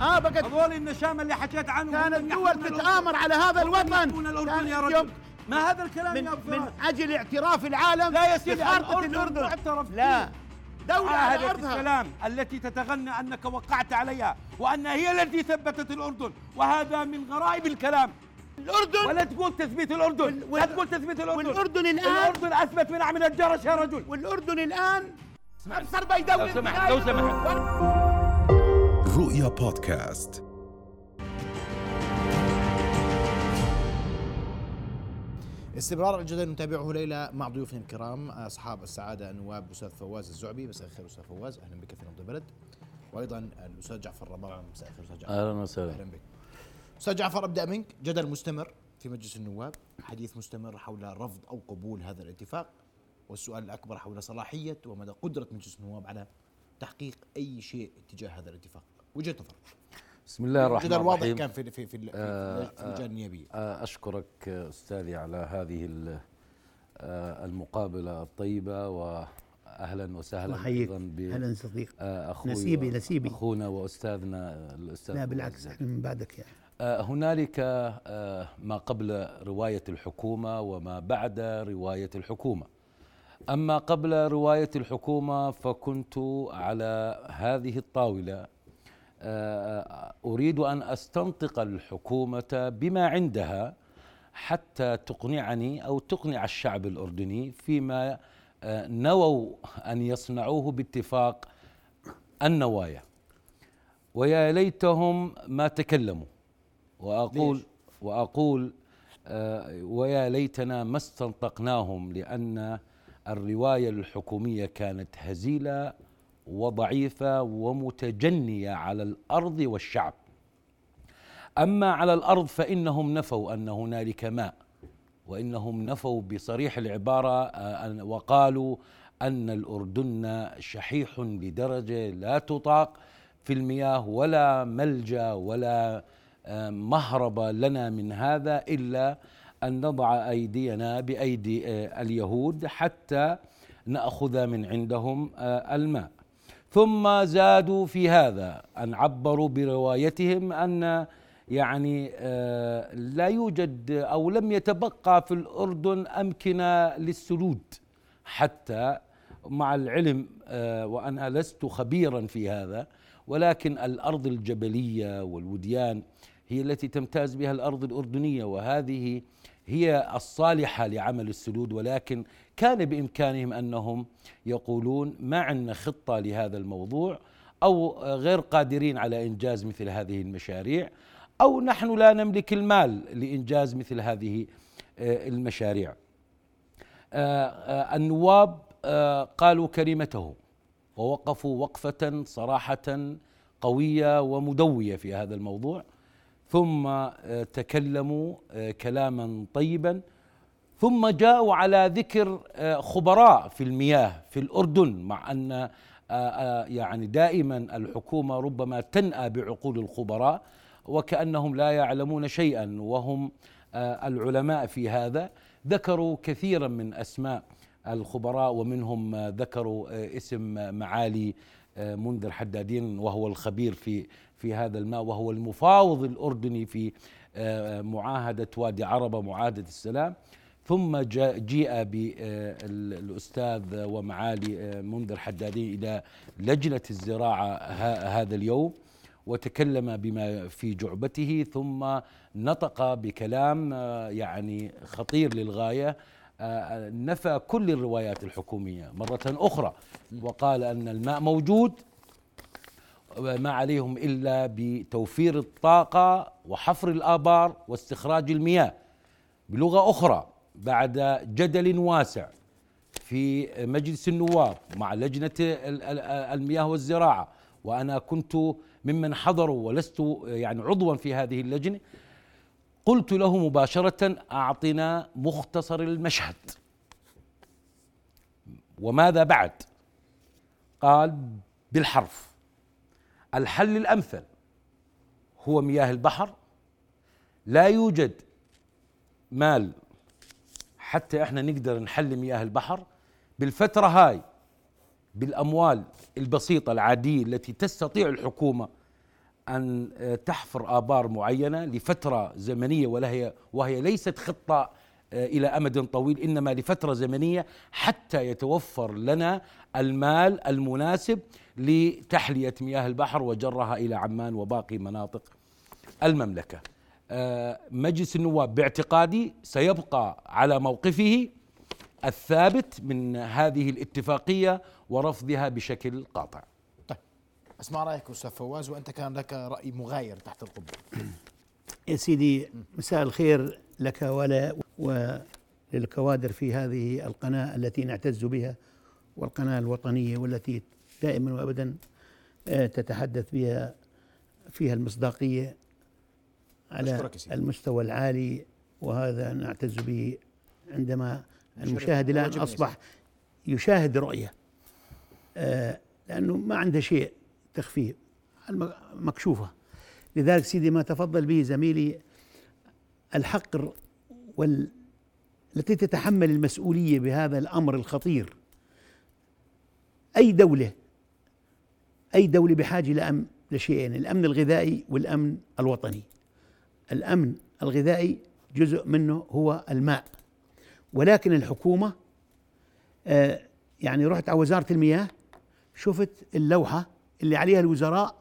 آه بقت هذول النشامه اللي حكيت عنهم كان هم الدول الأردن. تتآمر على هذا الوطن. الأردن كان يا رجل. ما هذا الكلام من يا أبو من أجل اعتراف العالم لا يا سيدي الأردن معترف لا. دولة على عاهدت أرضها. السلام التي تتغنى أنك وقعت عليها وانها هي التي ثبتت الأردن وهذا من غرائب الكلام. الأردن ولا تقول تثبيت الأردن وال- لا تقول تثبيت الأردن. والأردن الآن الأردن أثبت من عمل الجرس يا رجل. والأردن الآن أبصر بيدوي لو سمحت لو سمحت. رؤيا بودكاست. استمرار الجدل نتابعه ليلى مع ضيوفنا الكرام أصحاب السعادة النواب الاستاذ فواز الزعبي. مساء الخير أستاذ فواز. أهلا بك في نبض البلد. وأيضا الأستاذ جعفر رباع مساء الخير أستاذ جعفر. أهلا وسهلا. أهلا بك. أستاذ جعفر أبدأ منك. جدل مستمر في مجلس النواب حديث مستمر حول رفض أو قبول هذا الاتفاق والسؤال الأكبر حول صلاحية ومدى قدرة مجلس النواب على تحقيق أي شيء تجاه هذا الاتفاق. وجهة نظر بسم الله الرحمن الرحيم. كان في في في, في, آه، في اللجان النيابيه آه، أشكرك آه، أستاذي على هذه آه، المقابلة الطيبة وأهلا وسهلا أيضا ب أهلا صديق. أخوي نسيبي- و- نسيبي. أخونا وأستاذنا آه، الأستاذ لا بالعكس. إحنا من بعدك يعني. هنالك ما قبل رواية الحكومة وما بعد رواية الحكومة. أما قبل رواية الحكومة فكنت على هذه الطاولة آه، أريد أن أستنطق الحكومة بما عندها حتى تقنعني أو تقنع الشعب الأردني فيما آه، نووا أن يصنعوه باتفاق النوايا ويا ليتهم ما تكلموا؟ وأقول آه، ويا ليتنا ما استنطقناهم لأن الرواية الحكومية كانت هزيلة وضعيفة ومتجنية على الأرض والشعب. أما على الأرض فإنهم نفوا أن هنالك ماء وإنهم نفوا بصريح العبارة آه، وقالوا أن الأردن شحيح لدرجة لا تطاق في المياه ولا ملجأ ولا آه، مهرب لنا من هذا إلا أن نضع أيدينا بأيدي آه، اليهود حتى نأخذ من عندهم الماء. ثم زادوا في هذا. أن عبروا بروايتهم أن يعني آه، لا يوجد أو لم يتبقى في الأردن أمكنة للسلود حتى مع العلم آه، وأنا لست خبيرا في هذا ولكن الأرض الجبلية والوديان هي التي تمتاز بها الأرض الأردنية وهذه هي الصالحة لعمل السدود ولكن كان بإمكانهم أنهم يقولون ما عندنا خطة لهذا الموضوع أو غير قادرين على إنجاز مثل هذه المشاريع أو نحن لا نملك المال لإنجاز مثل هذه آه، المشاريع. آه، آه، النواب قالوا كلمتهم ووقفوا وقفة صراحة قوية ومدوية في هذا الموضوع. ثم تكلموا كلاما طيبا ثم جاءوا على ذكر آه، خبراء في المياه في الأردن مع أن آه، آه، يعني دائما الحكومة ربما تنأى بعقول الخبراء وكأنهم لا يعلمون شيئا وهم العلماء في هذا. ذكروا كثيرا من أسماء الخبراء ومنهم ذكروا اسم معالي منذر حدادين وهو الخبير في في هذا الماء وهو المفاوض الأردني في معاهدة وادي عربة معاهدة السلام. ثم جيء بالأستاذ ومعالي آه، منذر حدادين إلى لجنة الزراعة هذا اليوم وتكلم بما في جعبته ثم نطق بكلام آه، يعني خطير للغاية آه، نفى كل الروايات الحكومية مرة أخرى وقال أن الماء موجود ما عليهم إلا بتوفير الطاقة وحفر الآبار واستخراج المياه بلغة أخرى. بعد جدل واسع في مجلس النواب مع لجنة ال- ال- المياه والزراعة. وأنا كنت ممن حضروا ولست يعني عضوا في هذه اللجنة. قلت له مباشرة أعطنا مختصر المشهد. وماذا بعد؟ قال بالحرف. الحل الأمثل. هو مياه البحر. لا يوجد مال حتى إحنا نقدر نحل مياه البحر بالفترة هاي بالأموال البسيطة العادية التي تستطيع الحكومة أن آه، تحفر آبار معينة لفترة زمنية وهي وهي ليست خطة آه، إلى أمد طويل إنما لفترة زمنية حتى يتوفر لنا المال المناسب لتحلية مياه البحر وجرها إلى عمان وباقي مناطق المملكة. آه، مجلس النواب باعتقادي سيبقى على موقفه الثابت من هذه الاتفاقية ورفضها بشكل قاطع. طيب. اسمع رأيك أستاذ فواز وأنت كان لك رأي مغاير تحت القبة. يا سيدي مساء الخير لك ولا وللكوادر في هذه القناة التي نعتز بها والقناة الوطنية والتي دائما وأبدا آه، تتحدث بها فيها المصداقية على. المستوى العالي وهذا نعتز به عندما المشاهد الآن أصبح يشاهد رؤية. آه، لأنه ما عنده شيء تخفيه مكشوفة. لذلك سيدي ما تفضل به زميلي الحق الر- وال التي تتحمل المسؤولية بهذا الأمر الخطير. أي دولة أي دولة بحاجة لأمن لشيئين الأمن الغذائي والأمن الوطني. الأمن الغذائي جزء منه هو الماء. ولكن الحكومة آه يعني رحت على وزارة المياه شفت اللوحة اللي عليها الوزراء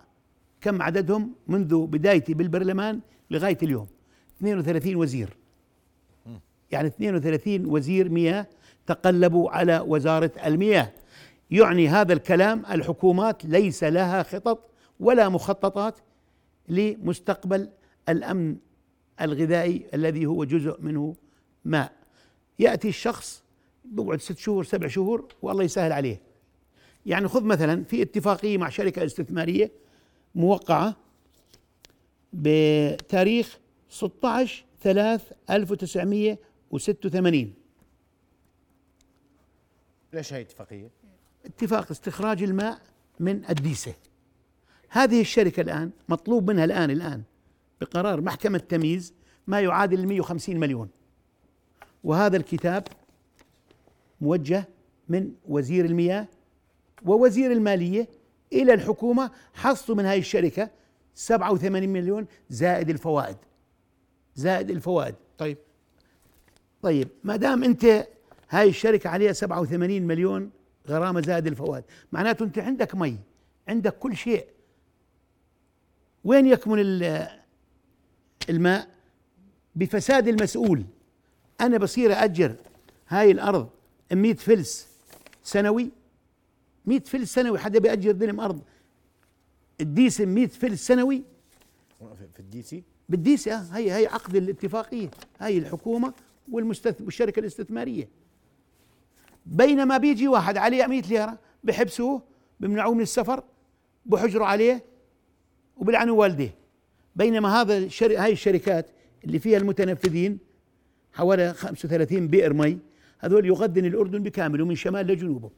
كم عددهم منذ بدايتي بالبرلمان لغاية اليوم. 32 وزير. يعني 32 وزير مياه تقلبوا على وزارة المياه. يعني هذا الكلام الحكومات ليس لها خطط ولا مخططات لمستقبل الأمن الغذائي الذي هو جزء منه ماء يأتي الشخص بيقعد ست شهور سبع شهور والله يسهل عليه. يعني خذ مثلا في اتفاقية مع شركة استثمارية موقعة بتاريخ 16 3 1986 ليش هي اتفاقية؟ اتفاق استخراج الماء من الديسة. هذه الشركة الآن مطلوب منها الآن الآن بقرار محكمة تمييز ما يعادل ال 150 مليون. وهذا الكتاب موجه من وزير المياه ووزير المالية إلى الحكومة حصلوا من هذه الشركة 87 مليون زائد الفوائد. زائد الفوائد. طيب. طيب ما دام أنت هاي الشركة عليها 87 مليون غرامة زائد الفوائد معناته أنت عندك مي عندك كل شيء. وين يكمن الماء بفساد المسؤول. أنا بصير اجر هاي الأرض 100 فلس سنوي. 100 فلس سنوي حدا بيأجر دلم أرض الديسم 100 فلس سنوي؟ في- في الدي سي بالديسي آه، هي هي عقد الاتفاقية هي الحكومة والمستث... والشركة الاستثمارية. بينما بيجي واحد عليه 100 ليرة بحبسوه بمنعوه من السفر بحجروا عليه وبلعنوا والديه. بينما هذا الشر... هاي الشركات اللي فيها المتنفذين حوالي 35 بئر مي هذول يغذن الأردن بكامله من شمال لجنوبه.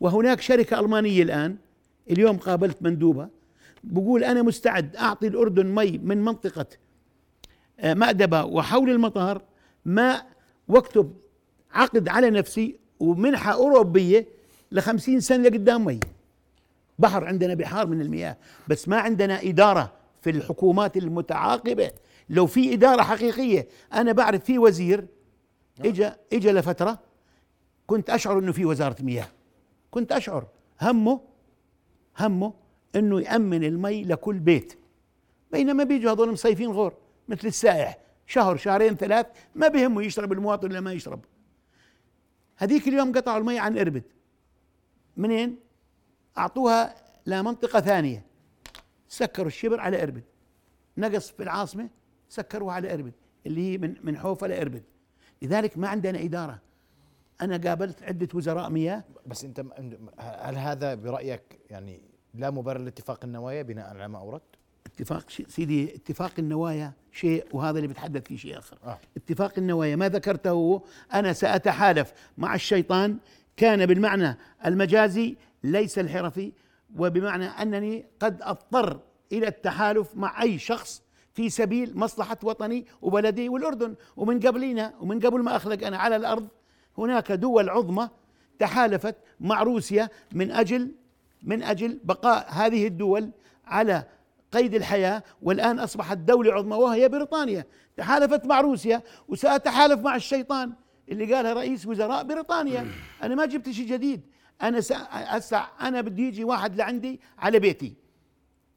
وهناك شركة ألمانية الآن اليوم قابلت مندوبة بقول أنا مستعد أعطي الأردن مي من منطقة آه، مأدبة وحول المطار ماء واكتب عقد على نفسي ومنحة أوروبية لخمسين سنة لقدام مي. بحر عندنا بحار من المياه بس ما عندنا إدارة في الحكومات المتعاقبة. لو في إدارة حقيقية أنا بعرف في وزير إجا إجا لفترة كنت أشعر إنه في وزارة مياه. كنت أشعر. همه همه إنه يأمن المي لكل بيت. بينما بيجوا هذول مصيفين غور مثل السائح. شهر شهرين ثلاث ما بهمه يشرب المواطن ولا ما يشرب. هذيك اليوم قطعوا المي عن إربد. منين؟ أعطوها لمنطقة ثانية. سكروا الشبر على إربد. نقص في العاصمة سكروها على إربد اللي هي من من حوفه لإربد. لذلك ما عندنا إدارة. أنا قابلت عدة وزراء مياه. بس أنت هل هذا برأيك يعني لا مبرر لاتفاق النوايا بناء على ما أوردت؟ اتفاق سيدي اتفاق النوايا شيء وهذا اللي بتحدث فيه شيء آخر. آه. اتفاق النوايا ما ذكرته أنا سأتحالف مع الشيطان. كان بالمعنى المجازي ليس الحرفي. وبمعنى أنني قد أضطر إلى التحالف مع أي شخص في سبيل مصلحة وطني وبلدي والأردن. ومن قبلنا ومن قبل ما أخلق أنا على الأرض هناك دول عظمى تحالفت مع روسيا من أجل من أجل بقاء هذه الدول على قيد الحياة. والآن أصبحت دولة عظمى وهي بريطانيا. تحالفت مع روسيا وسأتحالف مع الشيطان اللي قالها رئيس وزراء بريطانيا. أنا ما جبت شيء جديد. سا... هسه أنا بدي يجي واحد لعندي على بيتي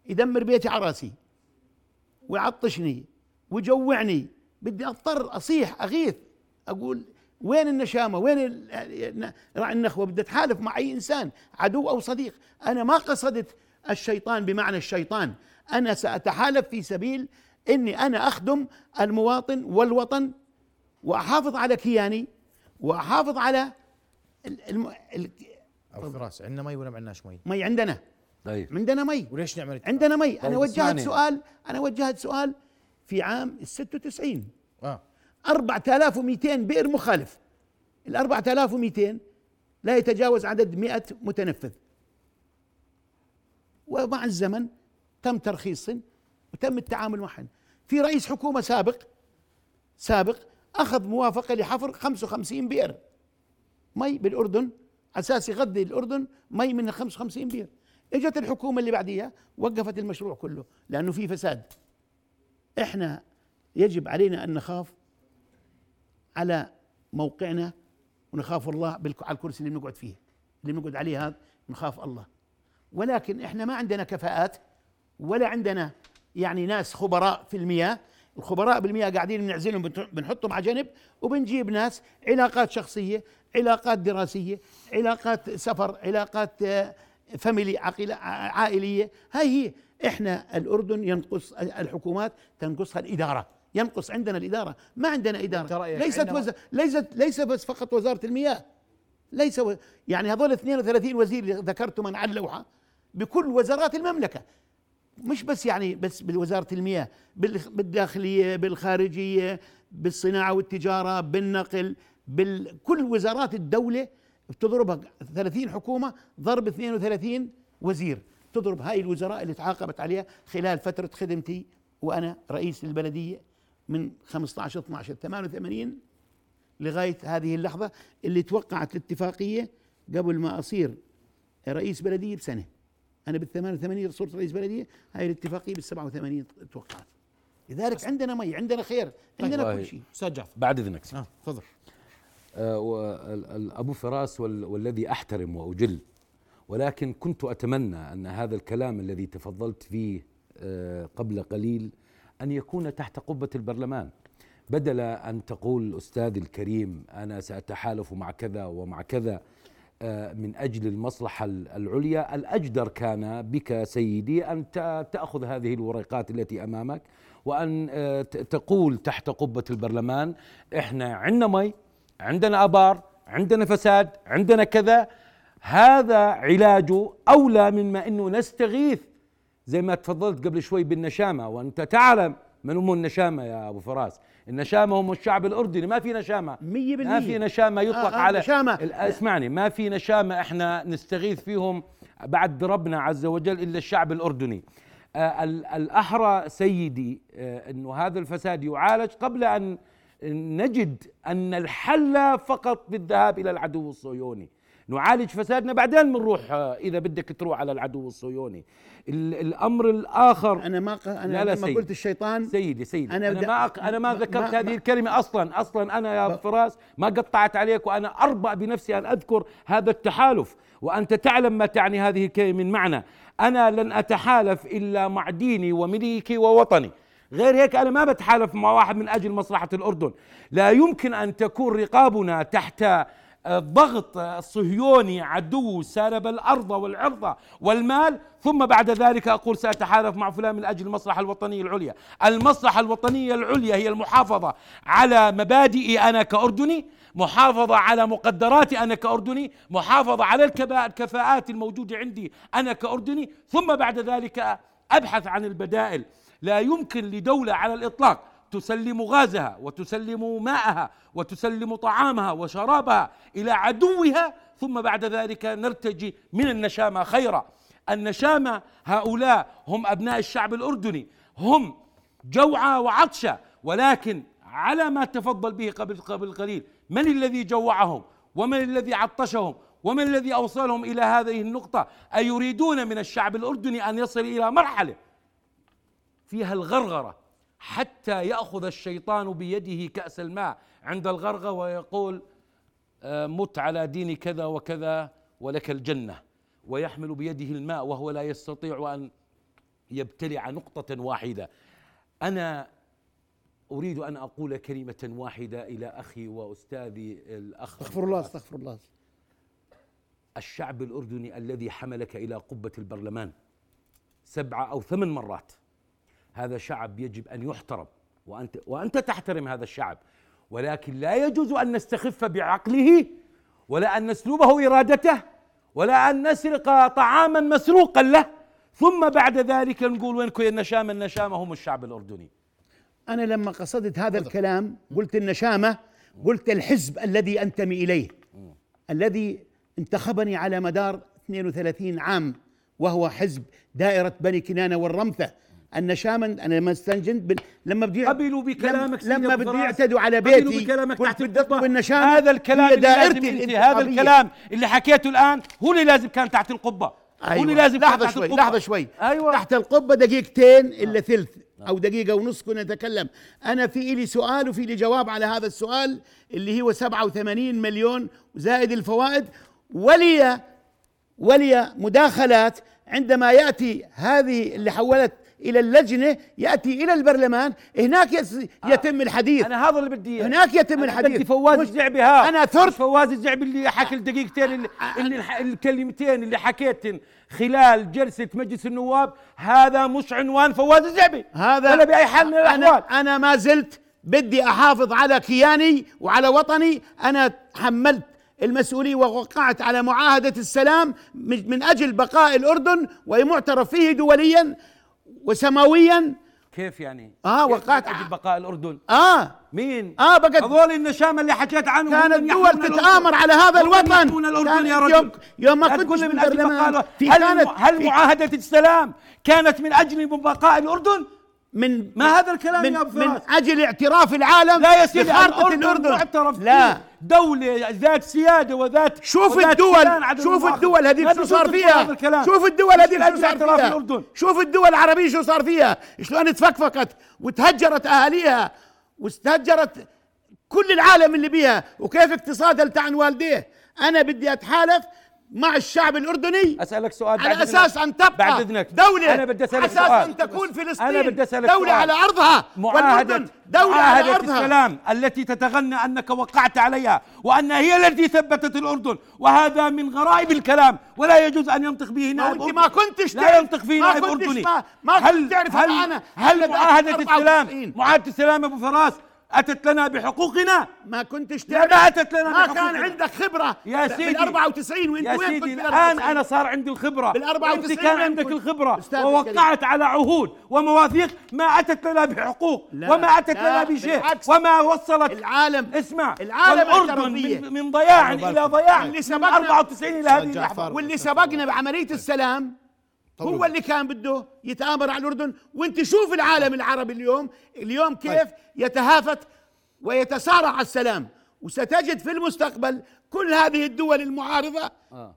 يدمر بيتي على رأسي ويعطشني ويجوعني بدي أضطر أصيح أغيث أقول وين النشامة؟ وين راعي النخوة؟ بدي أتحالف مع أي إنسان عدو أو صديق. أنا ما قصدت الشيطان بمعنى الشيطان. أنا سأتحالف في سبيل إني أنا أخدم المواطن والوطن وأحافظ على كياني وأحافظ على ابو فراس. عندنا مي ولا ما عندناش مي؟ مي عندنا. طيب. عندنا مي. وليش نعمل؟ عندنا مي. أنا طيب وجهت. سؤال أنا وجهت سؤال في عام ال 96 آه. 4200 بئر مخالف. ال 4200 لا يتجاوز عدد 100 متنفذ. ومع الزمن تم ترخيصهم وتم التعامل معهم في رئيس حكومة سابق سابق أخذ موافقة لحفر 55 بئر. مي بالأردن أساس يغذي الأردن مي من ال 55 بئر إجت الحكومة اللي بعديها وقفت المشروع كله لأنه في فساد. إحنا يجب علينا أن نخاف على موقعنا ونخاف الله على الكرسي اللي بنقعد فيه. اللي بنقعد عليه هذا نخاف الله. ولكن إحنا ما عندنا كفاءات ولا عندنا يعني ناس خبراء في المياه الخبراء بالمياه قاعدين بنعزلهم بنحطهم على جنب وبنجيب ناس علاقات شخصية علاقات دراسية علاقات سفر علاقات آه، فاميلي عقيلة ع- عائلية. هاي هي. إحنا الأردن ينقص الحكومات تنقصها الإدارة. ينقص عندنا الإدارة. ما عندنا رأيك ليست وز... ليست ليس بس فقط وزارة المياه. ليس و... يعني هذول 32 وزير اللي ذكرتهم على اللوحة بكل وزارات المملكة. مش بس يعني بس بوزارة المياه بال- بالداخلية بالخارجية بالصناعة والتجارة بالنقل بكل وزارات الدولة بتضربها 30 حكومة ضرب 32 وزير تضرب. هاي الوزراء اللي تعاقبت عليها خلال فترة خدمتي وأنا رئيس البلدية من 15 12 88 لغاية هذه اللحظة اللي توقعت الاتفاقية قبل ما أصير رئيس بلدية بسنة. أنا بال 88 صرت رئيس بلدية هاي الاتفاقية بال 87 توقعت. لذلك عندنا مي عندنا خير عندنا والله. كل شيء. أستاذ جعفر. بعد إذنك سيدي. آه تفضل. آه، أبو فراس وال- والذي أحترم وأجل ولكن كنت أتمنى أن هذا الكلام الذي تفضلت فيه آه، قبل قليل أن يكون تحت قبة البرلمان. بدل أن تقول أستاذي الكريم أنا سأتحالف مع كذا ومع كذا آه، من أجل المصلحة ال- العليا. الأجدر كان بك سيدي أن تأخذ هذه الورقات التي أمامك وأن آه، تقول تحت قبة البرلمان إحنا عندنا مي عندنا آبار عندنا فساد عندنا كذا. هذا علاجه أولى مما انه نستغيث. زي ما تفضلت قبل شوي بالنشامة وأنت تعلم من هم النشامة يا أبو فراس. النشامه هم الشعب الأردني ما في نشامة مية ما بالمية. في نشامة يطلق آه، آه، على نشامة. اسمعني ما في نشامة إحنا نستغيث فيهم بعد ربنا عز وجل إلا الشعب الأردني آه، ال- الأحرى سيدي آه، إنه هذا الفساد يعالج قبل أن نجد أن الحل فقط بالذهاب إلى العدو الصهيوني نعالج فسادنا بعدين بنروح آه، إذا بدك تروح على العدو الصهيوني. ال- الأمر الآخر أنا ما ق... أنا لا لا سيدي. قلت الشيطان سيدي سيدي. أنا أنا, بدأ- ما أق... أنا ما ما- ذكرت ما- هذه ما- الكلمة أصلا. أصلا أنا يا ب- فراس ما قطعت عليك وأنا اربأ بنفسي أن أذكر هذا التحالف وأنت تعلم ما تعني هذه الكلمة من معنى. أنا لن أتحالف إلا مع ديني ومليكي ووطني. غير هيك أنا ما بتحالف مع واحد من أجل مصلحة الأردن. لا يمكن أن تكون رقابنا تحت الضغط الصهيوني عدو سالب الأرض والعرض والمال ثم بعد ذلك أقول سأتحالف مع فلان من أجل المصلحة الوطنية العليا، المصلحة الوطنية العليا هي المحافظة على مبادئي أنا كأردني، محافظة على مقدراتي أنا كأردني، محافظة على الكفاءات الموجودة عندي أنا كأردني، ثم بعد ذلك أبحث عن البدائل، لا يمكن لدولة على الإطلاق تسلم غازها وتسلم ماءها وتسلم طعامها وشرابها إلى عدوها ثم بعد ذلك نرتجي من النشامة خيرا. النشامة هؤلاء هم أبناء الشعب الأردني هم جوعى وعطشى ولكن على ما تفضل به قبل قبل قليل من الذي جوعهم؟ ومن الذي عطشهم؟ ومن الذي أوصلهم إلى هذه النقطة؟ أيريدون من الشعب الأردني أن يصل إلى مرحلة فيها الغرغرة حتى يأخذ الشيطان بيده كأس الماء عند الغرغرة ويقول آه، مت على دين كذا وكذا ولك الجنة. ويحمل بيده الماء وهو لا يستطيع أن يبتلع نقطة واحدة. أنا أريد أن أقول كلمة واحدة إلى أخي وأستاذي الأخ. استغفر الله استغفر الله. الشعب الأردني الذي حملك إلى قبة البرلمان سبعة أو ثمان مرات. هذا شعب يجب أن يحترم وأنت, وأنت تحترم هذا الشعب. ولكن لا يجوز أن نستخف بعقله ولا أن نسلبه إرادته ولا أن نسرق طعاما مسروقا له. ثم بعد ذلك نقول وينكم يا النشامة؟ النشامة هم الشعب الأردني. أنا لما قصدت هذا الكلام قلت النشامة قلت الحزب الذي أنتمي إليه الذي انتخبني على مدار 32 عام وهو حزب دائرة بني كنانة والرمثة. النشامة أنا لما استنجنت. لما بدي قبلوا بكلامك لما بدي. يعتدوا على قبلوا بيتي بكلامك تحت بدي الخطبة. أطلب النشامة هذا الكلام هي اللي دائرتي انت هذا. الكلام اللي حكيته الآن هو اللي لازم كان تحت القبة هو اللي أيوة. لازم كان لحظة تحت شوي القبة. لحظة شوي أيوة تحت القبة دقيقتين إلا ثلث أو دقيقة ونص كنا نتكلم أنا في إلي سؤال وفي لي جواب على هذا السؤال اللي هو 87 مليون زائد الفوائد ولي ولي مداخلات عندما يأتي هذه اللي حولت إلى اللجنة يأتي إلى البرلمان هناك يس- يتم الحديث. أنا هذا اللي بدي إياه. هناك يتم أنا الحديث. بدي فواز مش- الزعبي ها. أنا ثرت. فواز الزعبي اللي حكى الدقيقتين اللي, اللي الح- الكلمتين اللي حكيتن خلال جلسة مجلس النواب هذا مش عنوان فواز الزعبي. هذا ولا بأي حال من أنا, الأحوال. أنا ما زلت بدي أحافظ على كياني وعلى وطني. أنا حملت المسؤولية ووقعت على معاهدة السلام من من أجل بقاء الأردن ومعترف فيه دوليا. وسماويا كيف يعني؟ كيف وقعت أجل بقاء الأردن آه مين؟ آه بقت هذول النشامة اللي حكيت عنهم كانت الدول تتآمر. على هذا الوطن الأردن يا رجل يوم, يوم ما لي من البرلمان بقاء هل, هل معاهدة السلام كانت من أجل بقاء الأردن؟ من ما هذا الكلام من, يا أبو من فراس؟ أجل اعتراف العالم لا يا سيدي الأردن معترف لا. دولة ذات سيادة وذات شوف وذات الدول شوف. الدول ما شو صار فيها. شوف الدول من شو صار فيها شوف الدول العربية شو صار فيها شلون تفكفكت وتهجرت أهاليها واستهجرت كل العالم اللي بيها وكيف اقتصادها التعن والديه أنا بدي أتحالف مع الشعب الأردني أسألك سؤال على إذنك. أساس أن تبقى بعد إذنك. دولة. أنا بدي أسألك أساس سؤال. أن تكون فلسطين أنا بدي أسألك دولة سؤال. على أرضها معاهدة والأردن دولة على معاهدة أرضها. السلام التي تتغنى أنك وقعت عليها وأنها هي التي ثبتت الأردن وهذا من غرائب الكلام ولا يجوز أن ينطق به ما نائب انت ما كنتش لا ينطق فيه ما نائب أردني. ما, ما كنت تعرف هل هل معاهدة 94. السلام معاهدة السلام يا أبو فراس؟ أتت لنا بحقوقنا ما كنتش تعرف ما أتت لنا ما بحقوقنا. كان عندك خبرة يا سيدي. بال 94 وأنت يا وين كنت سيدي بال الآن 94 أنا صار عندي الخبرة بال 94 وأنت كان عندك كنت؟ الخبرة أستاذ ووقعت على عهود ومواثيق ما أتت لنا بحقوق لا، وما أتت لا، لنا بشيء. وما وصلت العالم اسمع العالم بيه. من, من ضياع يبارك ضياع اللي من سبقنا- 94 إلى هذه جعفر. واللي سبقنا بعملية السلام طول هو اللي كان بده يتآمر على الأردن. وانت شوف العالم العربي اليوم اليوم كيف يتهافت ويتسارع على السلام. وستجد في المستقبل كل هذه الدول المعارضة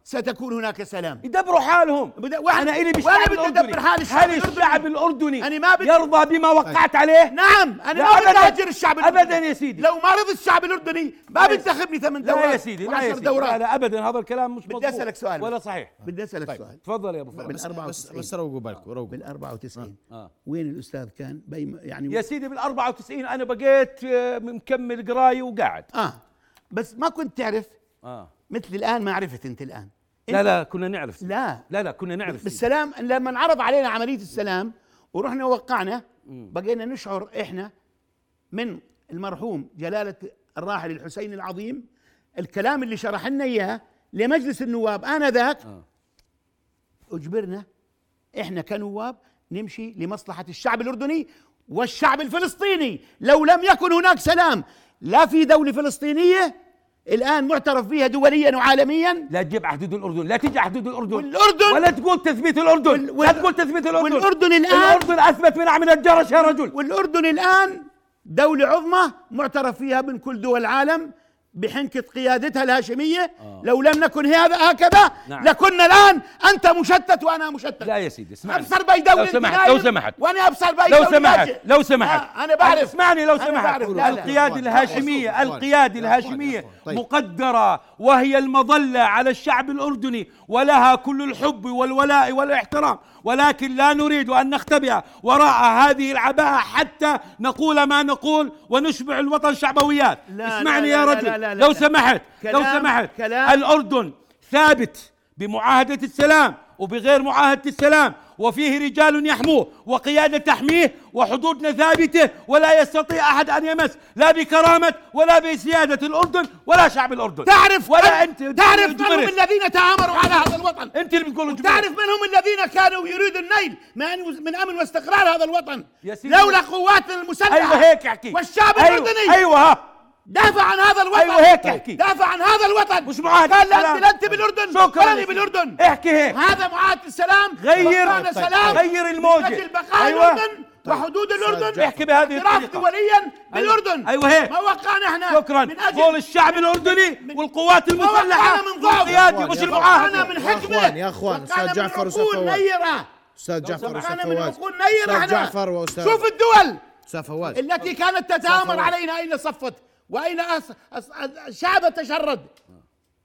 ستكون هناك سلام. يدبروا حالهم. وأنا- أنا إلي وأنا بالشعب بدي الأردني. أدبر حال الشعب هل الأردني. الشعب الأردني. أنا ما بدي- يرضى بما وقعت عليه؟ نعم أنا ما بدي. أهجر الشعب الأردني. أبداً يا سيدي. لو ما رضي الشعب الأردني ما يا بينتخبني ثمان دورات لا يا سيدي لا يا سيدي. دورات. لا, لا أبدا. هذا الكلام مش بدي مضبوط أسألك سؤال. ولا صحيح. بدي أسألك سؤال. تفضل يا أبو بس بس 94. بس روقوا بالكم روقوا بال 94 آه. وين الأستاذ كان؟ يعني يا سيدي بال 94 أنا بقيت آه، مكمل قراية وقاعد. آه. بس ما كنت تعرف آه مثل الآن ما عرفت أنت الآن لا لا كنا نعرف. لا لا لا كنا نعرف. بالسلام لما انعرض علينا عملية السلام ورحنا وقعنا بقينا نشعر إحنا من المرحوم جلالة الراحل الحسين العظيم الكلام اللي شرح لنا إياه لمجلس النواب آنذاك آه. أجبرنا إحنا كنواب نمشي لمصلحة الشعب الأردني والشعب الفلسطيني لو لم يكن هناك سلام لا في دولة فلسطينية الآن معترف بها دوليا وعالميا؟ لا تجيب على حدود الأردن لا تجي على حدود الأردن. والأردن- ولا تقول تثبيت الأردن. وال- لا وال- تقول تثبيت الأردن. والأردن الآن- الأردن أثبت من عمل الجرش يا رجل. والأردن الآن دولة عظمى معترف فيها من كل دول العالم. بحنكة قيادتها الهاشمية لو لم نكن هذا هكذا نعم. لكنا الآن أنت مشتت وأنا مشتت. لا يا سيدي اسمعني. أبصر بيداوي لو سمحت لو سمحت. وأنا أبصر بيداوي لو سمحت. لو سمحت. آه، أنا بعرف. اسمعني لو أنا سمحت. القيادة الهاشمية القيادة الهاشمية. طيب. مقدرة وهي المظلة على الشعب الأردني ولها كل الحب والولاء والاحترام. ولكن لا نريد أن نختبئ وراء هذه العباءة حتى نقول ما نقول ونشبع الوطن شعبويات لا، اسمعني لا، يا لا، رجل لا، لا، لا، لو. سمحت لو سمحت كلام. الأردن ثابت بمعاهدة السلام وبغير معاهدة السلام وفيه رجال يحموه وقيادة تحميه وحدودنا ثابتة ولا يستطيع أحد أن يمس لا بكرامة ولا بسيادة الأردن ولا شعب الأردن تعرف ولا أن- أنت تعرف من هم. الذين تآمروا على هذا الوطن أنت اللي بتقول. تعرف من هم الذين كانوا يريدوا النيل من من أمن واستقرار هذا الوطن. لولا قواتنا المسلحة أيوة هيك احكي والشعب أيوة الأردني أيوة ها دافع عن هذا الوطن أيوة هيك أحكي. دافع عن هذا الوطن مش معاهدة قال. انت لا انت بالأردن شكراً ولا يا. بالأردن احكي هيك هذا معاهده السلام غير- طيب، سلام غير الموجة. من أجل بقاء أيوة. الأردن وحدود الأردن احكي بهذه اعتراف الطريقة. دوليا بالأردن أيوة هيك. ما وقعنا إحنا شكرا من أجل قول الشعب الأردني من- والقوات المسلحة وقعنا من ضعف. يا مش أخوان، المعاهدة وقعنا من يا حكمه يا أستاذ وقعنا من جعفر وأستاذ. نيرة أستاذ جعفر من فواز أستاذ جعفر وأستاذ شوف الدول أستاذ فواز التي كانت تتآمر. علينا أين صفت وأين أس... أس... شعب تشرد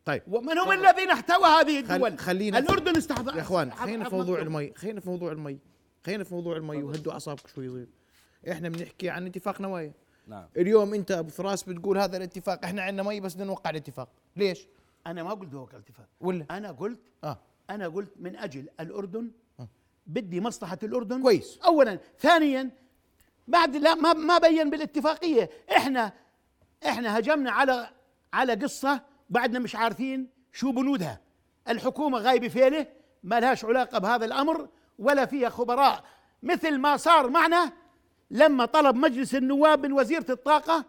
طيب. ومن هم الذين احتوى هذه خل... الدول؟ خلينا الأردن استحضر يا إخوان خلينا في موضوع المي خلينا في موضوع المي خلينا في موضوع المي وهدوا اعصابكم شوي صغير إحنا بنحكي عن اتفاق نوايا. نعم. اليوم أنت أبو فراس بتقول هذا الاتفاق إحنا عندنا مي بس بدنا نوقع الاتفاق. ليش؟ أنا ما قلت هو الاتفاق. ولا؟ أنا قلت آه. أنا قلت من أجل الأردن بدي مصلحة الأردن. كويس. أولا. ثانيا بعد لا ما ما بين بالاتفاقية. إحنا إحنا هجمنا على على قصة بعدنا مش عارفين شو بنودها. الحكومة غايبة فيلة ما لهاش علاقة بهذا الأمر ولا فيها خبراء. مثل ما صار معنا لما طلب مجلس النواب من وزيرة الطاقة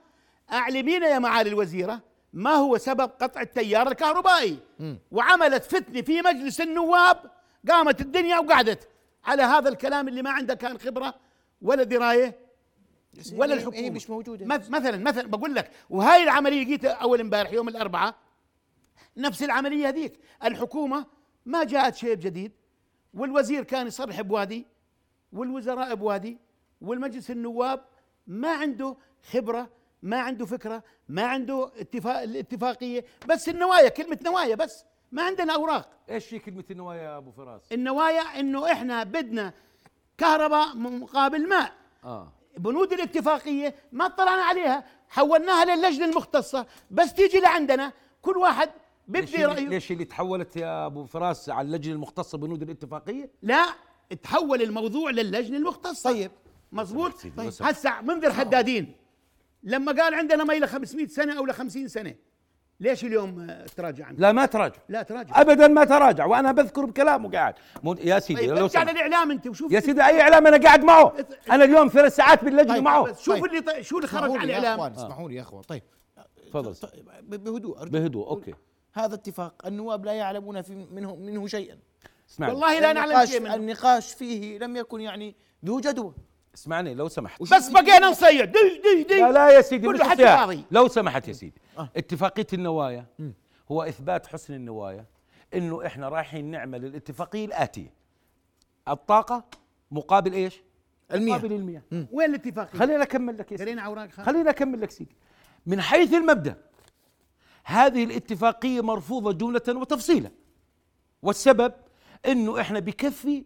أعلمينا يا معالي الوزيرة ما هو سبب قطع التيار الكهربائي؟ وعملت فتنة في مجلس النواب قامت الدنيا وقعدت. على هذا الكلام اللي ما عنده كان خبرة ولا دراية ولا هي- الحكومة. هي مش موجودة. مث- مثلا مثلا بقول لك وهاي العملية جيت أول امبارح يوم الأربعاء نفس العملية هذيك. الحكومة ما جاءت شيء جديد والوزير كان يصرح بوادي والوزراء بوادي والمجلس النواب ما عنده خبرة ما عنده فكرة ما عنده اتفاق الاتفاقية. بس النوايا كلمة نوايا بس. ما عندنا أوراق. إيش هي كلمة النوايا يا أبو فراس؟ النوايا إنه إحنا بدنا كهرباء مقابل ماء. آه. بنود الاتفاقية ما اطلعنا عليها حولناها للجنة المختصة. بس تيجي لعندنا كل واحد ليش بدي اللي, رأيه. ليش اللي تحولت يا أبو فراس على اللجنة المختصة بنود الاتفاقية؟ لا تحول الموضوع للجنة المختصة. طيب. مظبوط؟ سيدي، طيب. هسا منذر حدادين لما قال عندنا مي ل 500 سنة أو ل 50 سنة ليش اليوم آه، تراجع عنه؟ لا ما تراجع. لا تراجع. ابدا ما تراجع وأنا بذكر بكلامه قاعد. مو- يا سيدي طيب لو سمحت. للإعلام أنت وشوف يا سيدي أي إعلام أنا قاعد معه؟ أنا اليوم ثلاث ساعات باللجنه طيب، معه. شوف طيب. اللي ط- شو اللي خرج اسمحوا عن لي يا الإعلام؟ أخوان اسمحوا لي يا أخوان. طيب. تفضل. طيب، بهدوء أرجوك. بهدوء okay. هذا اتفاق النواب لا يعلمون في منه منه شيئا. اسمعني. والله لا نعلم شيء منه. النقاش فيه لم يكن يعني ذو جدوى. اسمعني لو سمحت. بس بقينا نصيد دي دي دي لا لا يا سيدي كله حكي سياق. فاضي. لو سمحت يا سيدي آه. اتفاقية النوايا هو إثبات حسن النوايا إنه إحنا رايحين نعمل الاتفاقية الآتية. الطاقة مقابل إيش؟ المياه. مقابل المياه. وين الاتفاقية؟ خليني أكمل لك يا سيدي. اوراق خليني أكمل لك سيدي. من حيث المبدأ هذه الاتفاقية مرفوضة جملة وتفصيلا. والسبب إنه إحنا بكفي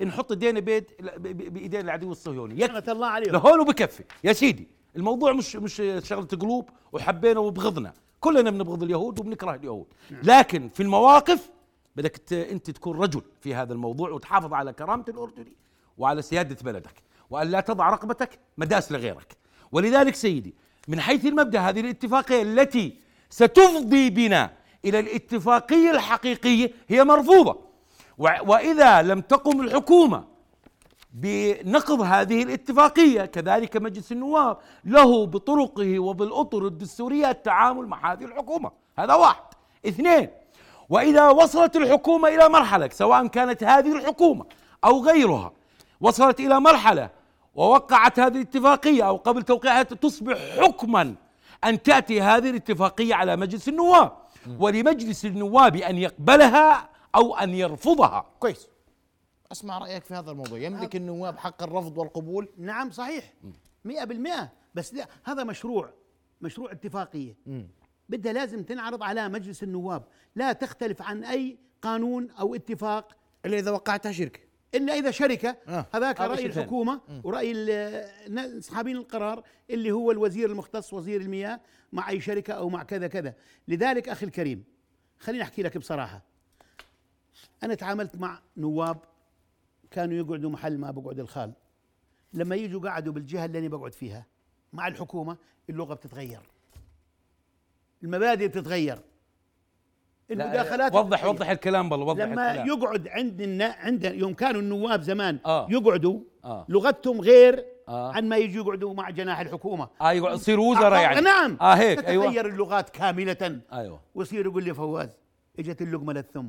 نحط إيدينا بيد بايدين العدو الصهيوني. يكفي. الله عليهم. لهون وبكفي. يا سيدي الموضوع مش مش شغلة قلوب وحبينا وبغضنا. كلنا بنبغض اليهود وبنكره اليهود. لكن في المواقف بدك أنت تكون رجل في هذا الموضوع وتحافظ على كرامة الأردني وعلى سيادة بلدك وأن لا تضع رقبتك مداس لغيرك. ولذلك سيدي من حيث المبدأ هذه الاتفاقية التي ستفضي بنا إلى الاتفاقية الحقيقية هي مرفوضة. وإذا لم تقم الحكومة بنقض هذه الاتفاقية كذلك مجلس النواب له بطرقه وبالأطر الدستورية التعامل مع هذه الحكومة. هذا واحد. اثنين وإذا وصلت الحكومة إلى مرحلة سواء كانت هذه الحكومة أو غيرها وصلت إلى مرحلة ووقعت هذه الاتفاقية أو قبل توقيعها تصبح حكما أن تأتي هذه الاتفاقية على مجلس النواب. ولمجلس النواب أن يقبلها أو أن يرفضها. كويس. أسمع رأيك في هذا الموضوع. يملك النواب حق الرفض والقبول؟ نعم صحيح. مئة بالمئة. بس لا هذا مشروع مشروع اتفاقية. بدها لازم تنعرض على مجلس النواب. لا تختلف عن أي قانون أو اتفاق. إلا إذا وقعتها شركة. إلا إذا شركة. آه. هذاك هذا رأي شيء ثاني. الحكومة ورأي ال- نا- اصحابين القرار اللي هو الوزير المختص وزير المياه مع أي شركة أو مع كذا كذا. لذلك أخي الكريم خليني أحكي لك بصراحة. أنا تعاملت مع نواب كانوا يقعدوا محل ما بقعد الخال لما يجوا قعدوا بالجهة اللي أنا بقعد فيها مع الحكومة اللغة بتتغير المبادئ بتتغير المداخلات وضح بتتغير. وضح الكلام بالله وضح لما الكلام. يقعد عند. عند يوم كانوا النواب زمان آه. يقعدوا آه. لغتهم غير آه. عن ما يجوا يقعدوا مع جناح الحكومة آه يقعد- يصير وزراء يعني نعم آه هيك تتغير أيوه اللغات كاملة أيوه ويصير يقول لي فواز إجت اللقمة للثم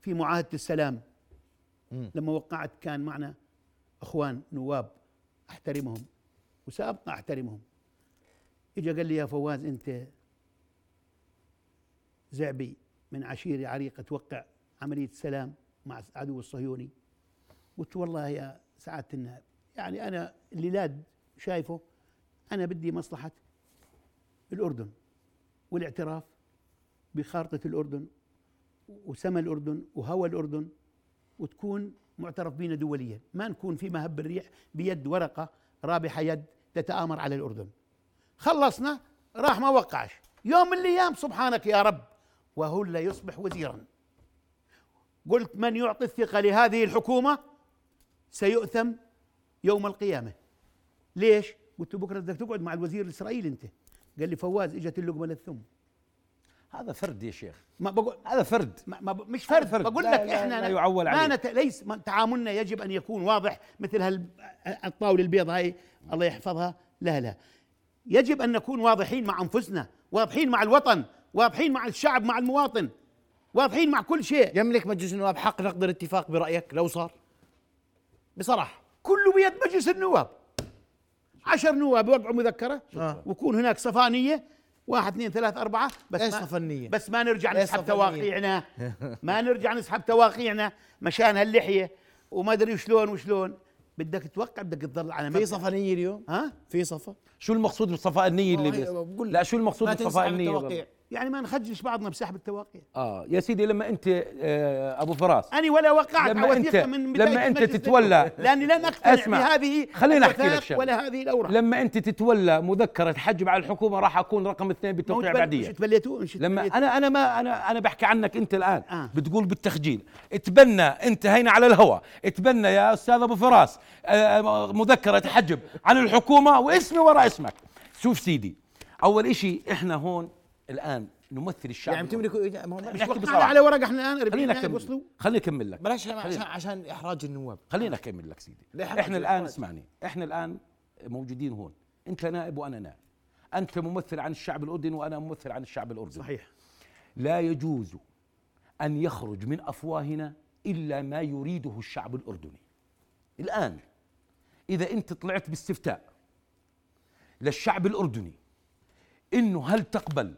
في معاهدة السلام. لما وقعت كان معنا أخوان نواب أحترمهم وسأبقى أحترمهم. اجى قال لي يا فواز أنت زعبي من عشيرة عريقة توقع عملية سلام مع العدو الصهيوني. قلت والله يا سعادة النائب يعني أنا اللي لاد شايفه أنا بدي مصلحة الأردن والاعتراف بخارطة الأردن وسما الأردن وهوى الأردن وتكون معترف بنا دوليا. ما نكون في مهب الريح بيد ورقة رابحة يد تتآمر على الأردن. خلصنا راح ما وقعش. يوم من الأيام سبحانك يا رب وهو لا يصبح وزيرا. قلت من يعطي الثقة لهذه الحكومة سيؤثم يوم القيامة. ليش؟ قلت له بكرة بدك تقعد مع الوزير الإسرائيلي أنت. قال لي فواز إجت اللقمة للثم هذا فرد يا شيخ. ما بقول هذا فرد. ما ما مش فرد, فرد. بقول لا- لك لا- إحنا لا يعول ما عليه. نت... ليس ما- تعاملنا يجب أن يكون واضح مثل هال الطاولة البيض هاي الله يحفظها. لا لا. يجب أن نكون واضحين مع أنفسنا واضحين مع الوطن واضحين مع الشعب مع المواطن واضحين مع كل شيء. يملك مجلس النواب حق نقد الاتفاق برأيك لو صار؟ بصراحة. كله بيد مجلس النواب. عشر نواب يوقعوا مذكرة. آه. ويكون هناك صفانية. واحد اثنين ثلاث أربعة بس إيش ما صفنية؟ بس ما نرجع نسحب؟ تواقيعنا. ما نرجع نسحب تواقيعنا مشان هاللحية وما أدري شلون وشلون. بدك توقع بدك تظل على في مبدأ. صفنية اليوم؟ ها؟ في صفا؟ شو المقصود بالصفاء النية اللي بس؟ لا شو المقصود بالصفاء النية؟ يعني ما نخجلش بعضنا بسحب التواقيع آه يا سيدي لما أنت آه أبو فراس أنا ولا وقعت لما أنت- من لما المجلس تتولى- النواب، لأني لن أقتنع أسمع، بهذه خليني أحكي لك شغلة. ولا هذه الأوراق لما أنت تتولى مذكرة حجب على الحكومة راح أكون رقم اثنين بالتوقيع بعدية مش تبليتوا مش لما. أنا أنا ما أنا أنا بحكي عنك أنت الآن آه. آه. بتقول بالتخجيل اتبنى أنت هينا على الهواء اتبنى يا أستاذ أبو فراس آه، مذكرة حجب عن الحكومة واسمي وراء اسمك شوف سيدي أول إشي إحنا هون الآن نمثل الشعب يعني هو مش نحكي بصراحة. على ورق إحنا الآن خلينا 40 نائب اكمل وصلوا خليني اكمل لك. بلاش عشان خلينا- عشان إحراج النواب. خليني اكمل لك سيدي. إحنا لا، الان. اسمعني. إحنا الآن موجودين هون. أنت نائب وأنا نائب. أنت ممثل عن الشعب الأردني وأنا ممثل عن الشعب الأردني. صحيح. لا يجوز أن يخرج من أفواهنا إلا ما يريده الشعب الأردني. الآن إذا أنت طلعت باستفتاء للشعب الأردني إنه هل تقبل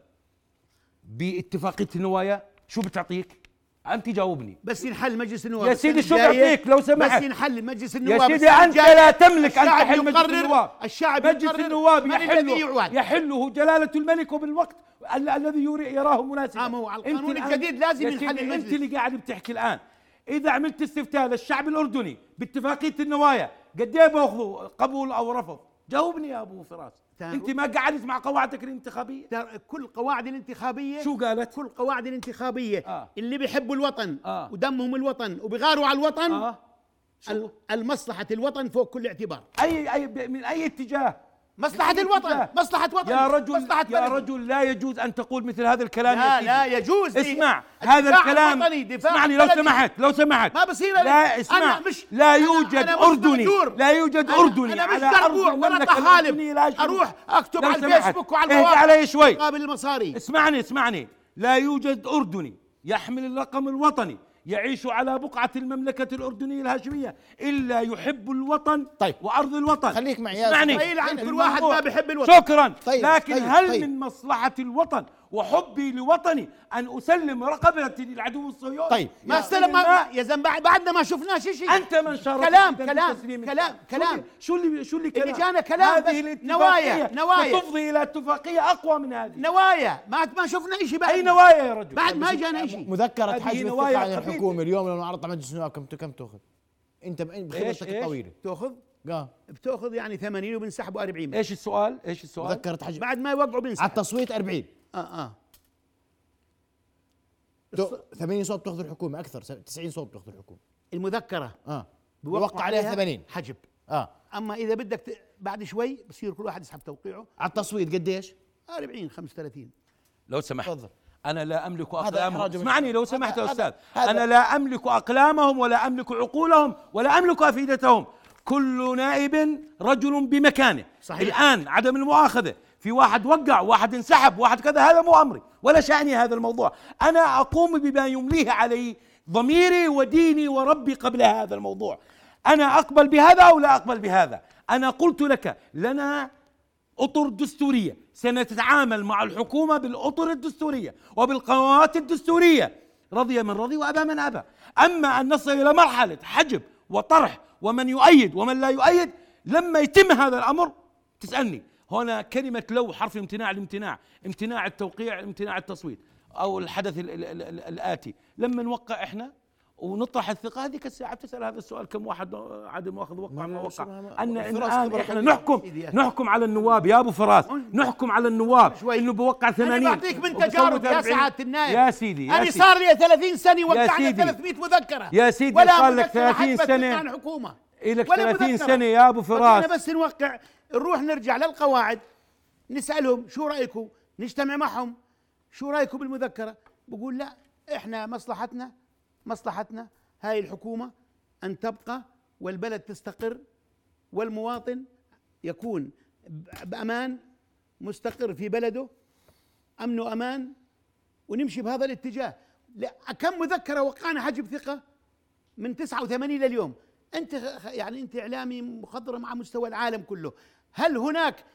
باتفاقيه النوايا شو بتعطيك؟ أنت جاوبني. بس ينحل مجلس النواب. يا سيدي شو بعطيك؟ لو سمحت؟ بس ينحل مجلس يا النواب. سيدي السنة أنت. لا تملك أن تحل مجلس النواب. الشعب مجلس النواب يحله. يحله جلالة الملك وبالوقت ال- الذي يري- يراه مناسبا. آه، على القانون الجديد لازم يا ينحل سيدي المجلس. انت اللي قاعد بتحكي الآن. إذا عملت استفتاء للشعب الأردني باتفاقية النوايا قد إيه بأخذوا قبول أو رفض؟ جاوبني يا أبو فراس. انت ما قعدت مع قواعدك الانتخابية؟ كل قواعد الانتخابية شو قالت؟ كل قواعد الانتخابية. آه. اللي بيحبوا الوطن آه. ودمهم الوطن وبيغاروا على الوطن آه. ال- المصلحة الوطن فوق كل اعتبار. اي اي من أي اتجاه؟ مصلحة الوطن؟ مصلحة وطن يا رجل مصلحة يا بلد. رجل لا يجوز أن تقول مثل هذا الكلام لا يا سيدي. لا يجوز اسمع هذا الكلام اسمعني لو. سمحت لو سمحت ما بصير لا اسمع أنا مش- لا يوجد أنا مأجور. لا يوجد أنا- أردني أنا مش دربوع ولا طحالب. أروح أكتب على. الفيسبوك وعلى المواقع علي شوي قابل المصاري اسمعني اسمعني لا يوجد أردني يحمل الرقم الوطني يعيش على بقعة المملكة الأردنية الهاشمية إلا يحب الوطن طيب. وأرض الوطن خليك معي يا اسمعني عن كل الموضوع. واحد ما بيحب الوطن شكرا طيب، لكن طيب، هل طيب. من مصلحة الوطن وحبي لوطني أن أسلم رقبتي للعدو الصهيوني. طيب. ما استلم ما يا زلمة بعد- بعدنا ما شفناش شيء. أنت من شرفك كلام أنت كلام كلام. كلام. شو اللي شو اللي اللي كلام جانا كلام هذه الاتفاقية نوايا- نوايا. تفضي إلى اتفاقيه أقوى من هذه. نوايا. ما ما شفنا شيء بعد. أي نوايا يا رجل؟ بعد ما جانا شيء. مذكرة حجم نوايا الثقة عن قبيلة. الحكومة اليوم لو عرضت على مجلس النواب كم كم تأخذ؟ إيش- بخبرتك؟ الطويلة تأخذ؟ قال بتأخذ يعني 80 وبنسحبوا 40 إيش السؤال؟ إيش السؤال؟ مذكرة حجم. بعد ما يوقعوا على بنسحب التصويت 40 آه آه. تو- 80 صوت بتاخذ الحكومة أكثر 90 صوت بتاخذ الحكومة. المذكرة. آه. بوقع عليها 80 حجب. آه. أما إذا بدك ت... بعد شوي بصير كل واحد يسحب توقيعه. على التصويت قديش؟ 40 35 لو سمحت تفضل. أنا لا أملك هذا أقلامهم. إحراج من اسمعني لو. سمحت يا أستاذ. هذا- أنا لا أملك أقلامهم ولا أملك عقولهم ولا أملك أفئدتهم. كل نائب رجل بمكانه. صحيح. الآن عدم المؤاخذة. في واحد وقع واحد انسحب واحد كذا هذا مو أمري ولا شأني هذا الموضوع. أنا أقوم بما يمليه علي ضميري وديني وربي قبل هذا الموضوع. أنا أقبل بهذا أو لا أقبل بهذا؟ أنا قلت لك لنا أطر دستورية. سنتعامل مع الحكومة بالأطر الدستورية وبالقنوات الدستورية. رضي من رضي وأبى من أبى. أما أن نصل إلى مرحلة حجب وطرح ومن يؤيد ومن لا يؤيد لما يتم هذا الأمر تسألني. هنا كلمة لو حرف امتناع الامتناع امتناع التوقيع امتناع التصويت أو الحدث ال ال ال ال الآتي لما نوقع إحنا ونطرح الثقة هذيك الساعة تسال هذا السؤال كم واحد عدم واخذ وقع ما- ما- وقع الان خبرة إحنا طويلة. نحكم. نحكم على النواب يا أبو فراس نحكم على النواب شوي. إنه بوقع 80 أنا بعطيك من تجارب يا 40. سعادة النائب يا سيدي يا سيدي صار لي 30 سنة وقعنا سيدي. 300 مذكرة يا سيدي ولا صار لك مذكرة 30 حتى سنة. عن الحكومة إلك ولا 30 مذكرة. سنة يا أبو فراس. بس نوقع نروح نرجع للقواعد نسألهم شو رأيكم نجتمع معهم شو رأيكم بالمذكرة؟ بقول لا إحنا مصلحتنا مصلحتنا هاي الحكومة أن تبقى والبلد تستقر والمواطن يكون بأمان مستقر في بلده أمن وأمان ونمشي بهذا الاتجاه. لا كم مذكرة وقعنا حجب ثقة؟ من 89 لليوم. أنت يعني أنت إعلامي مخضرم على مستوى العالم كله. هل هناك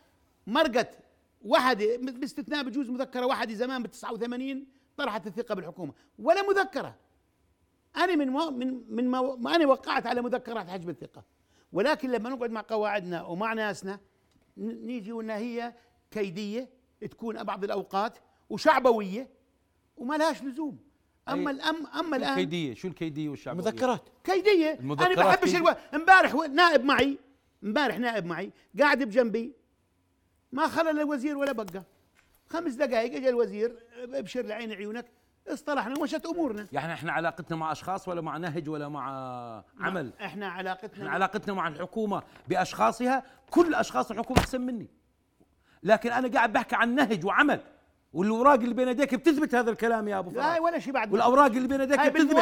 مرقت واحدة ب- باستثناء بجوز مذكرة واحدة زمان ب 89 طرحت الثقة بالحكومة؟ ولا مذكرة. أنا من مو من من ما, ما أنا وقعت على مذكرات حجب الثقة. ولكن لما نقعد مع قواعدنا ومع ناسنا نيجي وإنها هي كيدية تكون بعض الأوقات وشعبوية وما لهاش لزوم. أما الأم أما شو الآن الكيدية؟ شو الكيدية والشعبيه مذكرات. كيدية. أنا المذكرات بحبش كيدية. ألو... امبارح نائب معي امبارح نائب معي قاعد بجنبي. ما خلى الوزير ولا بقى. خمس دقائق اجى الوزير ابشر لعين عيونك. اصطلحنا ومشت أمورنا. يعني إحنا علاقتنا مع أشخاص ولا مع نهج ولا مع عمل؟ إحنا علاقتنا إحنا علاقتنا مع الحكومة بأشخاصها. كل أشخاص الحكومة احسن مني لكن أنا قاعد بحكي عن نهج وعمل. والأوراق اللي بين يديك بتثبت هذا الكلام يا أبو لا فراس ولا شيء بعد. والأوراق اللي بين يديك بتثبت.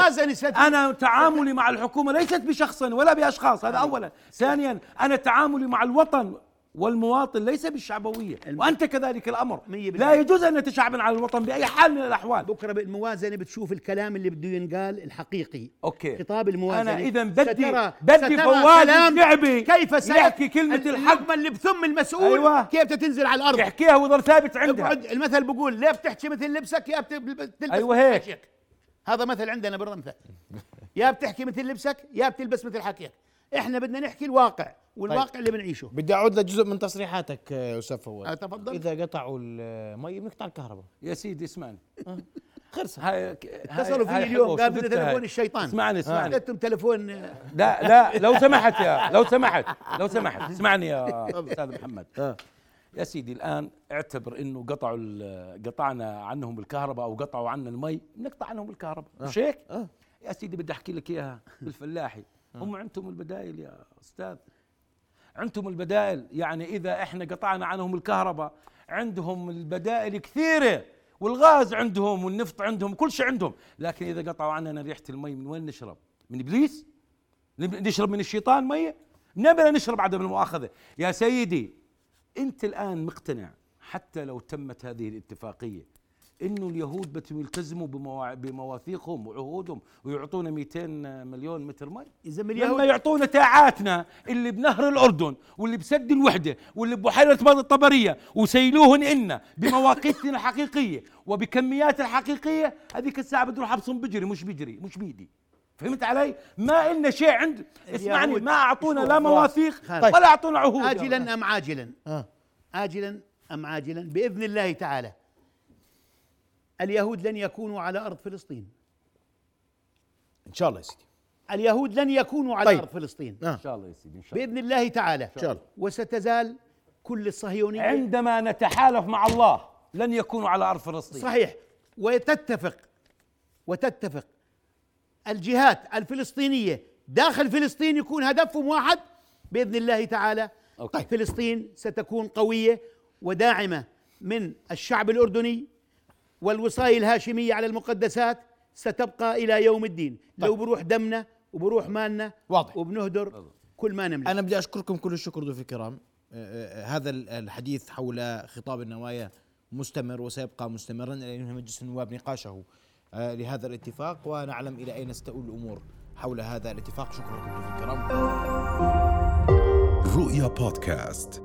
أنا تعاملي مع الحكومة ليست بشخص ولا بأشخاص هذا اولا. ثانيا أنا تعاملي مع الوطن والمواطن ليس بالشعبوية. وأنت كذلك الأمر. مية لا. يجوز أن نتشعبن على الوطن بأي حال من الأحوال. بكرة بالموازنة بتشوف الكلام اللي بده ينقال الحقيقي. okay. خطاب الموازنة. أنا اذا بدي سترى- بدي سترى فواز كلام الشعبي كيف سيك- يحكي كلمة الحق. اللي بثم المسؤول أيوة. كيف تنزل على الأرض. يحكيها ويظل ثابت عندها المثل بقول ليه بتحكي مثل لبسك؟ يا بتلبس تلبس أيوة هيك. هذا مثل عندنا بالرمثة يا بتحكي مثل لبسك يا بتلبس مثل حكيك. إحنا بدنا نحكي الواقع والواقع طيب. اللي بنعيشه. بدي أعود لجزء من تصريحاتك آه، أستاذ فواز آه، تفضل. إذا قطعوا المي بنقطع الكهرباء. يا سيدي اسمعني. خلص. هاي اتصلوا فيني اليوم. قال بدنا تليفون الشيطان. اسمعني اسمعني. قلتم تليفون لا لا لو سمحت يا لو سمحت لو سمحت. اسمعني يا أستاذ محمد. يا سيدي الآن اعتبر إنه قطعوا قطعنا عنهم الكهرباء أو قطعوا عنا المي بنقطع عنهم الكهرباء. مش هيك؟ يا سيدي بدي أحكي لك إياها بالفلاحي. هم عندهم البدائل يا أستاذ. عندهم البدائل يعني إذا إحنا قطعنا عنهم الكهرباء عندهم البدائل كثيرة والغاز عندهم والنفط عندهم كل شيء عندهم. لكن إذا قطعوا عننا ريحة المي من وين نشرب؟ من إبليس؟ نشرب من الشيطان مية نبي نشرب عدم المؤاخذة. يا سيدي أنت الآن مقتنع حتى لو تمت هذه الاتفاقية إنه اليهود بدهم يلتزموا بمواثيقهم وعهودهم ويعطونا 200 مليون متر مي إذا من لما اليهود يعطونا تاعاتنا اللي بنهر الأردن واللي بسد الوحدة واللي ببحيره باب الطبرية وسيلوهن إلنا بمواقيتنا الحقيقية وبكميات الحقيقية هذيك الساعة بده يروح ابصم بجري مش بجري مش بيدي فهمت علي؟ ما إلنا شيء عند اسمعني اليهود- ما أعطونا لا. مواثيق خلاص. ولا أعطونا عهود. اجلا أم عاجلا آه. آجلا أم عاجلا بإذن الله تعالى اليهود لن يكونوا على أرض فلسطين. إن شاء الله يا سيدي. اليهود لن يكونوا على طيب. أرض فلسطين. آه. إن شاء الله يا سيدي إن شاء الله. بإذن الله تعالى. إن شاء الله. وستزال كل الصهيونية عندما نتحالف مع الله لن يكونوا على أرض فلسطين. صحيح. وتتفق وتتفق الجهات الفلسطينية. داخل فلسطين يكون هدفهم واحد. بإذن الله تعالى أوكي. فلسطين ستكون قوية وداعمة من الشعب الأردني والوصاية الهاشمية على المقدسات ستبقى إلى يوم الدين. لو بروح دمنا وبروح مالنا واضح. وبنهدر كل ما نملك. أنا بدي أشكركم كل الشكر ضيوفي الكرام. آه، آه، هذا ال- الحديث حول خطاب النوايا مستمر وسيبقى مستمرا ينهي مجلس النواب نقاشه آه، لهذا الاتفاق ونعلم إلى أين ستؤول الأمور حول هذا الاتفاق. شكرا لكم ضيوفي الكرام. رؤيا بودكاست.